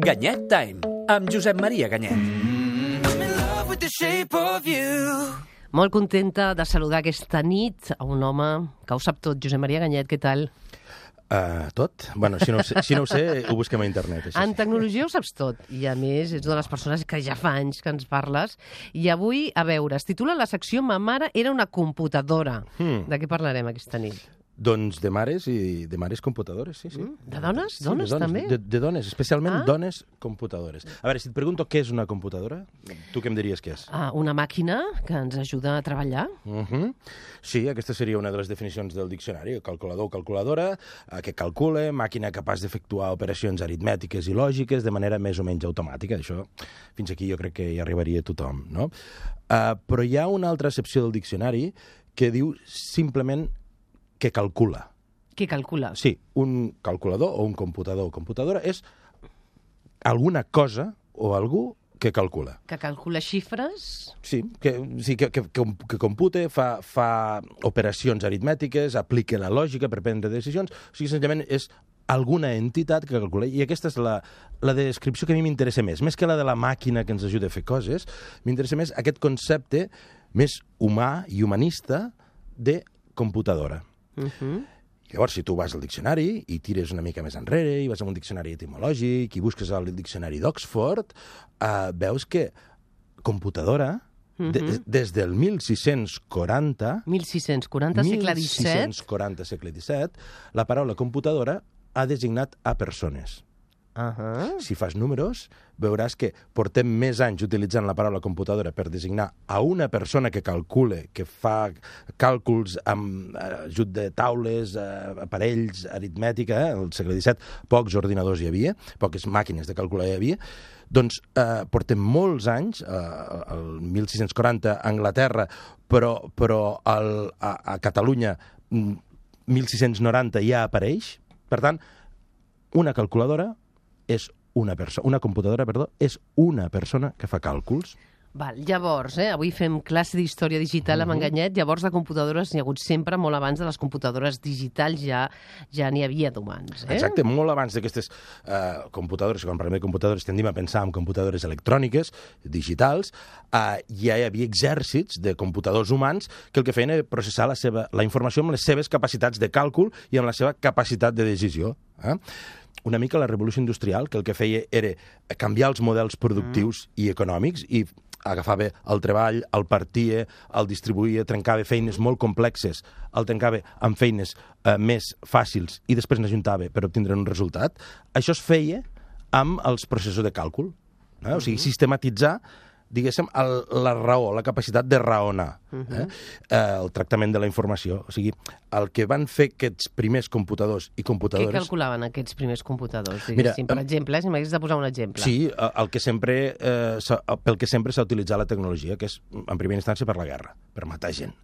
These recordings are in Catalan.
Ganyet Time, amb Josep Maria Ganyet. I'm in love with the shape of you. Molt contenta de saludar aquesta nit a un home que ho sap tot, Josep Maria Ganyet, què tal? Uh, tot? Bueno, si no, ho sé, si no ho sé, ho busquem a internet. Això En sí. tecnologia ho saps tot, i a més ets una de les persones que ja fa anys que ens parles. I avui, a veure, es titula la secció Ma mare era una computadora. Hmm. De què parlarem aquesta nit? Doncs de mares i de mares computadores, sí, sí. De dones? Sí, dones, de també? De, de dones, especialment Ah. dones computadores. A veure, si et pregunto què és una computadora, tu què em diries que és? Ah, una màquina que ens ajuda a treballar? Uh -huh. Sí, aquesta seria una de les definicions del diccionari. Calculador o calculadora, eh, que calcula, màquina capaç d'efectuar operacions aritmètiques i lògiques de manera més o menys automàtica. Això, fins aquí jo crec que hi arribaria tothom, no? Uh, però hi ha una altra excepció del diccionari que diu simplement que calcula. Què calcula? Sí, un calculador o un computador o computadora és alguna cosa o algú que calcula. Que calcula xifres? Sí, que, sí, que, que, que, que compute, fa, fa operacions aritmètiques, aplica la lògica per prendre decisions. O sigui, senzillament és alguna entitat que calcula. I aquesta és la, la descripció que a mi m'interessa més. Més que la de la màquina que ens ajuda a fer coses, m'interessa més aquest concepte més humà i humanista de computadora. Uh -huh. Llavors, si tu vas al diccionari i tires una mica més enrere i vas a un diccionari etimològic i busques el diccionari d'Oxford, eh, veus que computadora, de, des del 1640, 1640, segle XVII. 1640, segle XVII, la paraula computadora ha designat a persones. Uh -huh. Si fas números, veuràs que portem més anys utilitzant la paraula computadora per designar a una persona que calcule, que fa càlculs amb eh, ajut de taules, eh, aparells, aritmètica, eh? al segle XVII pocs ordinadors hi havia, poques màquines de calcular hi havia, doncs eh, portem molts anys, eh, el 1640 a Anglaterra, però, però al, a, a Catalunya mm, 1690 ja apareix. Per tant, una calculadora és una persona, una computadora, perdó, és una persona que fa càlculs. Val, llavors, eh, avui fem classe d'història digital amb Enganyet, llavors de computadores n'hi ha hagut sempre, molt abans de les computadores digitals ja ja n'hi havia d'humans. Eh? Exacte, molt abans d'aquestes eh, computadores, quan parlem de computadores tendim a pensar en computadores electròniques, digitals, eh, ja hi havia exèrcits de computadors humans que el que feien era processar la, seva, la informació amb les seves capacitats de càlcul i amb la seva capacitat de decisió. Eh? Una mica la revolució industrial, que el que feia era canviar els models productius mm. i econòmics i agafava el treball, el partia, el distribuïa, trencava feines molt complexes, el trencava amb feines eh, més fàcils i després n'ajuntava per obtindre un resultat. Això es feia amb els processos de càlcul. Eh? O sigui, sistematitzar diguéssim, el, la raó, la capacitat de raonar, eh? eh? el tractament de la informació. O sigui, el que van fer aquests primers computadors i Què computadores... calculaven aquests primers computadors? Mira, per em- exemple, eh, si m'hagués de posar un exemple. Sí, eh, el que sempre, eh, pel que sempre s'ha utilitzat la tecnologia, que és, en primera instància, per la guerra, per matar gent.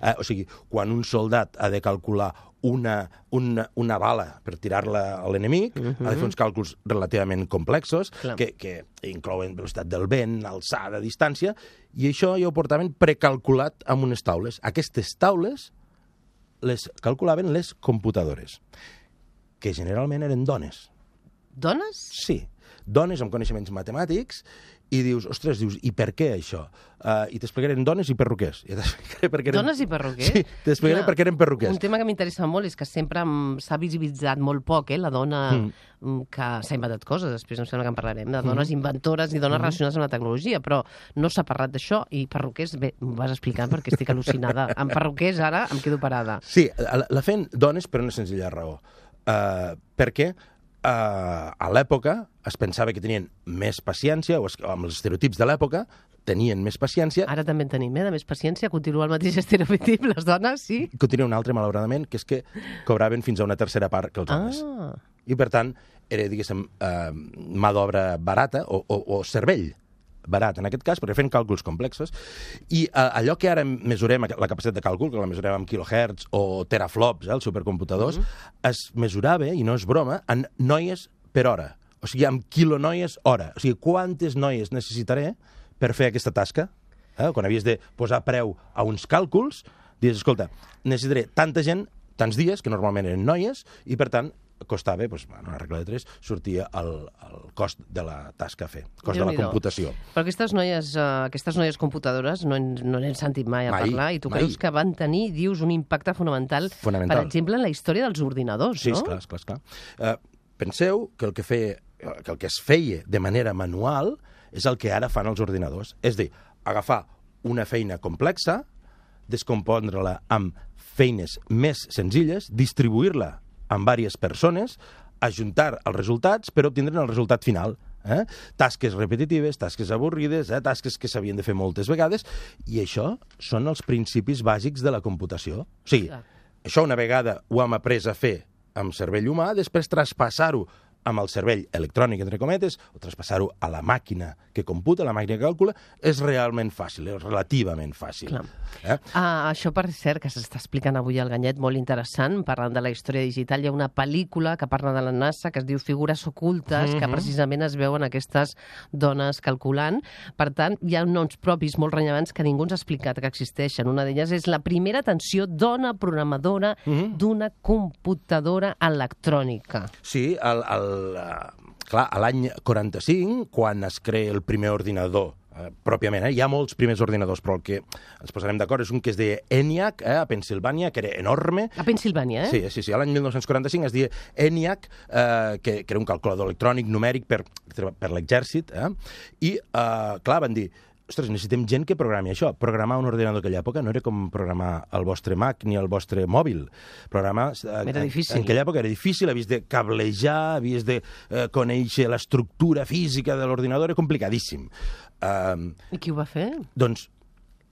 Eh, o sigui, quan un soldat ha de calcular una, una, una bala per tirar-la a l'enemic, ha de fer uns càlculs relativament complexos, Clar. que, que inclouen velocitat del vent, alçada, distància, i això ja ho portaven precalculat amb unes taules. Aquestes taules les calculaven les computadores, que generalment eren dones. Dones? Sí, dones amb coneixements matemàtics i dius, ostres, dius, i per què això? Uh, I t'explicaré dones i perruquers. I per què eren... Dones i perruquers? Sí, t'explicaré per què eren perruquers. Un tema que m'interessa molt és que sempre mm, s'ha visibilitzat molt poc, eh, la dona mm. que s'ha inventat coses, després em sembla que en parlarem, de dones Mm-hmm. inventores i dones relacionades amb la tecnologia, però no s'ha parlat d'això i perruquers, bé, m'ho vas explicant perquè estic al·lucinada. amb perruquers ara em quedo parada. Sí, la, la feien dones per una senzilla raó. Uh, perquè uh, a l'època es pensava que tenien més paciència, o es, amb els estereotips de l'època, tenien més paciència, Ara també en tenim, eh, de més paciència, continua el mateix estereotip, les dones, sí? continua un altre, malauradament, que és que cobraven fins a una tercera part que els homes. Ah, I, per tant, era, diguéssim, eh, mà d'obra barata o, o, o cervell barat, en aquest cas, perquè fent càlculs complexos, i eh, allò que ara mesurem, la capacitat de càlcul, que la mesurem amb kilohertz o teraflops, eh, els supercomputadors, es mesurava, i no és broma, en noies per hora. O sigui, amb quilonoies hora. O sigui, quantes noies necessitaré per fer aquesta tasca? Eh? Quan havies de posar preu a uns càlculs, dius, escolta, necessitaré tanta gent, tants dies, que normalment eren noies, i per tant costava, doncs, bueno, una regla de 3, sortia el, el cost de la tasca a fer, cost de la computació. Però aquestes noies, uh, aquestes noies computadores no, en- no n'hem sentit mai a Mai, parlar i tu mai. creus que van tenir, dius, un impacte fonamental, Fonamental. per exemple, en la història dels ordinadors, Sí, no? esclar, esclar, esclar. Uh, penseu que el que, feia, que el que es feia de manera manual és el que ara fan els ordinadors. És dir, agafar una feina complexa, descompondre-la amb feines més senzilles, distribuir-la amb diverses persones, ajuntar els resultats per obtindre el resultat final. Eh? Tasques repetitives, tasques avorrides, eh? tasques que s'havien de fer moltes vegades, i això són els principis bàsics de la computació. O sigui, Clar. això una vegada ho hem après a fer amb cervell humà, després traspassar-ho amb el cervell electrònic, entre cometes, o traspassar-ho a la màquina que computa, la màquina que calcula, és realment fàcil, és relativament fàcil. Clar. Eh? Ah, això, per cert, que s'està explicant avui al Ganyet, molt interessant, parlant de la història digital. Hi ha una pel·lícula que parla de la NASA que es diu Figures ocultes, que precisament es veuen aquestes dones calculant. Per tant, hi ha noms propis molt rellevants que ningú ens ha explicat que existeixen. Una d'elles és la primera atenció dona programadora d'una computadora electrònica. Sí, el, el, eh, clar, a l'any 45, quan es crea el primer ordinador, eh, pròpiament, eh? hi ha molts primers ordinadors, però el que ens posarem d'acord és un que es deia ENIAC, eh, a Pensilvània, que era enorme, A Pensilvània, eh? Sí, sí, sí. L'any 1945 es deia ENIAC, eh, que, que era un calculador electrònic numèric per, per l'exèrcit, eh? i, eh, clar, van dir, ostres, necessitem gent que programi això. Programar un ordinador d'aquella època no era com programar el vostre Mac ni el vostre mòbil. Programar... eh, Era en- difícil. En aquella època era difícil, havies de cablejar, havies de eh, conèixer l'estructura física de l'ordinador, era complicadíssim. Eh, I qui ho va fer? doncs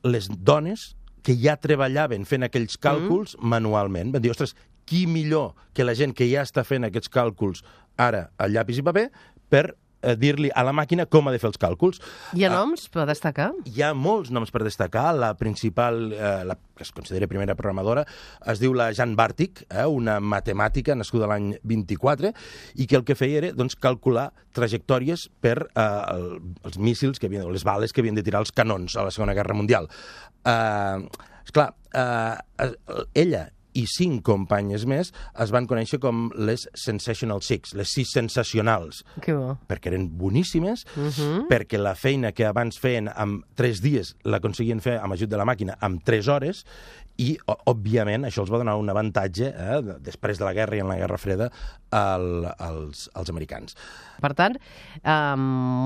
les dones que ja treballaven fent aquells càlculs mm. manualment. Van dir, ostres, qui millor que la gent que ja està fent aquests càlculs ara a llapis i paper per eh, dir-li a la màquina com ha de fer els càlculs. Hi ha Ah, noms per destacar? hi ha molts noms per destacar. La principal, eh, la que es considera primera programadora, es diu la Jeanne Bartik, eh, una matemàtica nascuda l'any 24, i que el que feia era doncs, calcular trajectòries per eh, el, els míssils, que havien, les bales que havien de tirar els canons a la Segona Guerra Mundial. Eh, esclar, eh, eh, ella i cinc companyes més es van conèixer com les Sensational Six, les sis sensacionals Que bo. perquè eren boníssimes, uh -huh. perquè la feina que abans feien en tres dies l'aconseguien fer amb ajut de la màquina en tres hores, i, òbviament, això els va donar un avantatge, eh, de- després de la guerra i en la Guerra Freda, al, als, als americans. Per tant, um,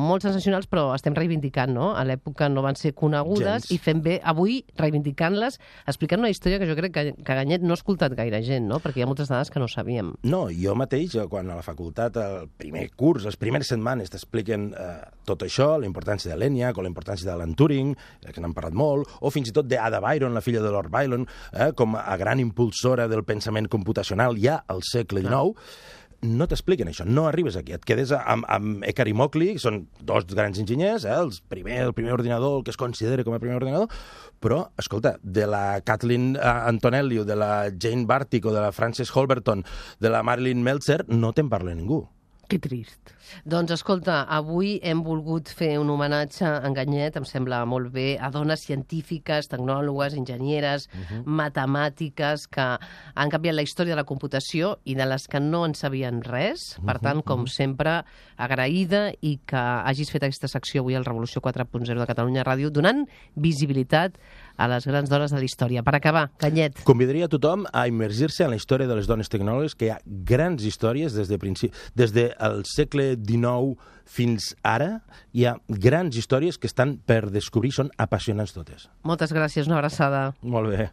molts sensacionals, però estem reivindicant, no? A l'època no van ser conegudes Gens. i fem bé avui reivindicant-les, explicant una història que jo crec que, que Ganyet no ha escoltat gaire gent, no? Perquè hi ha moltes dades que no sabíem. No, jo mateix, eh, quan a la facultat, el primer curs, les primeres setmanes t'expliquen eh, tot això, la importància de l'ENIAC o la importància de l'Alan Turing, eh, que n'han parlat molt, o fins i tot d'Ada Byron, la filla de Lord Byron, eh, com a gran impulsora del pensament computacional ja al segle XIX, no t'expliquen això, no arribes aquí. Et quedes amb, amb Eckhart i Mockley, que són dos grans enginyers, eh, els primer, el primer ordinador, el que es considera com a primer ordinador, però, escolta, de la Kathleen eh, Antonelli o de la Jane Bartik o de la Frances Holberton, de la Marilyn Meltzer, no te'n parla ningú. Que trist. Doncs escolta, avui hem volgut fer un homenatge a en Ganyet, em sembla molt bé, a dones científiques, tecnòlogues, enginyeres, matemàtiques, que han canviat la història de la computació i de les que no en sabien res. Per tant, com sempre, agraïda i que hagis fet aquesta secció avui al Revolució 4.0 de Catalunya Ràdio, donant visibilitat a les grans dones de la història. Per acabar, Ganyet. Convidaria a tothom a immergir-se en la història de les dones tecnòlogues, que hi ha grans històries des, de principi, des del segle XIX fins ara. Hi ha grans històries que estan per descobrir, són apassionants totes. Moltes gràcies, una abraçada. Molt bé.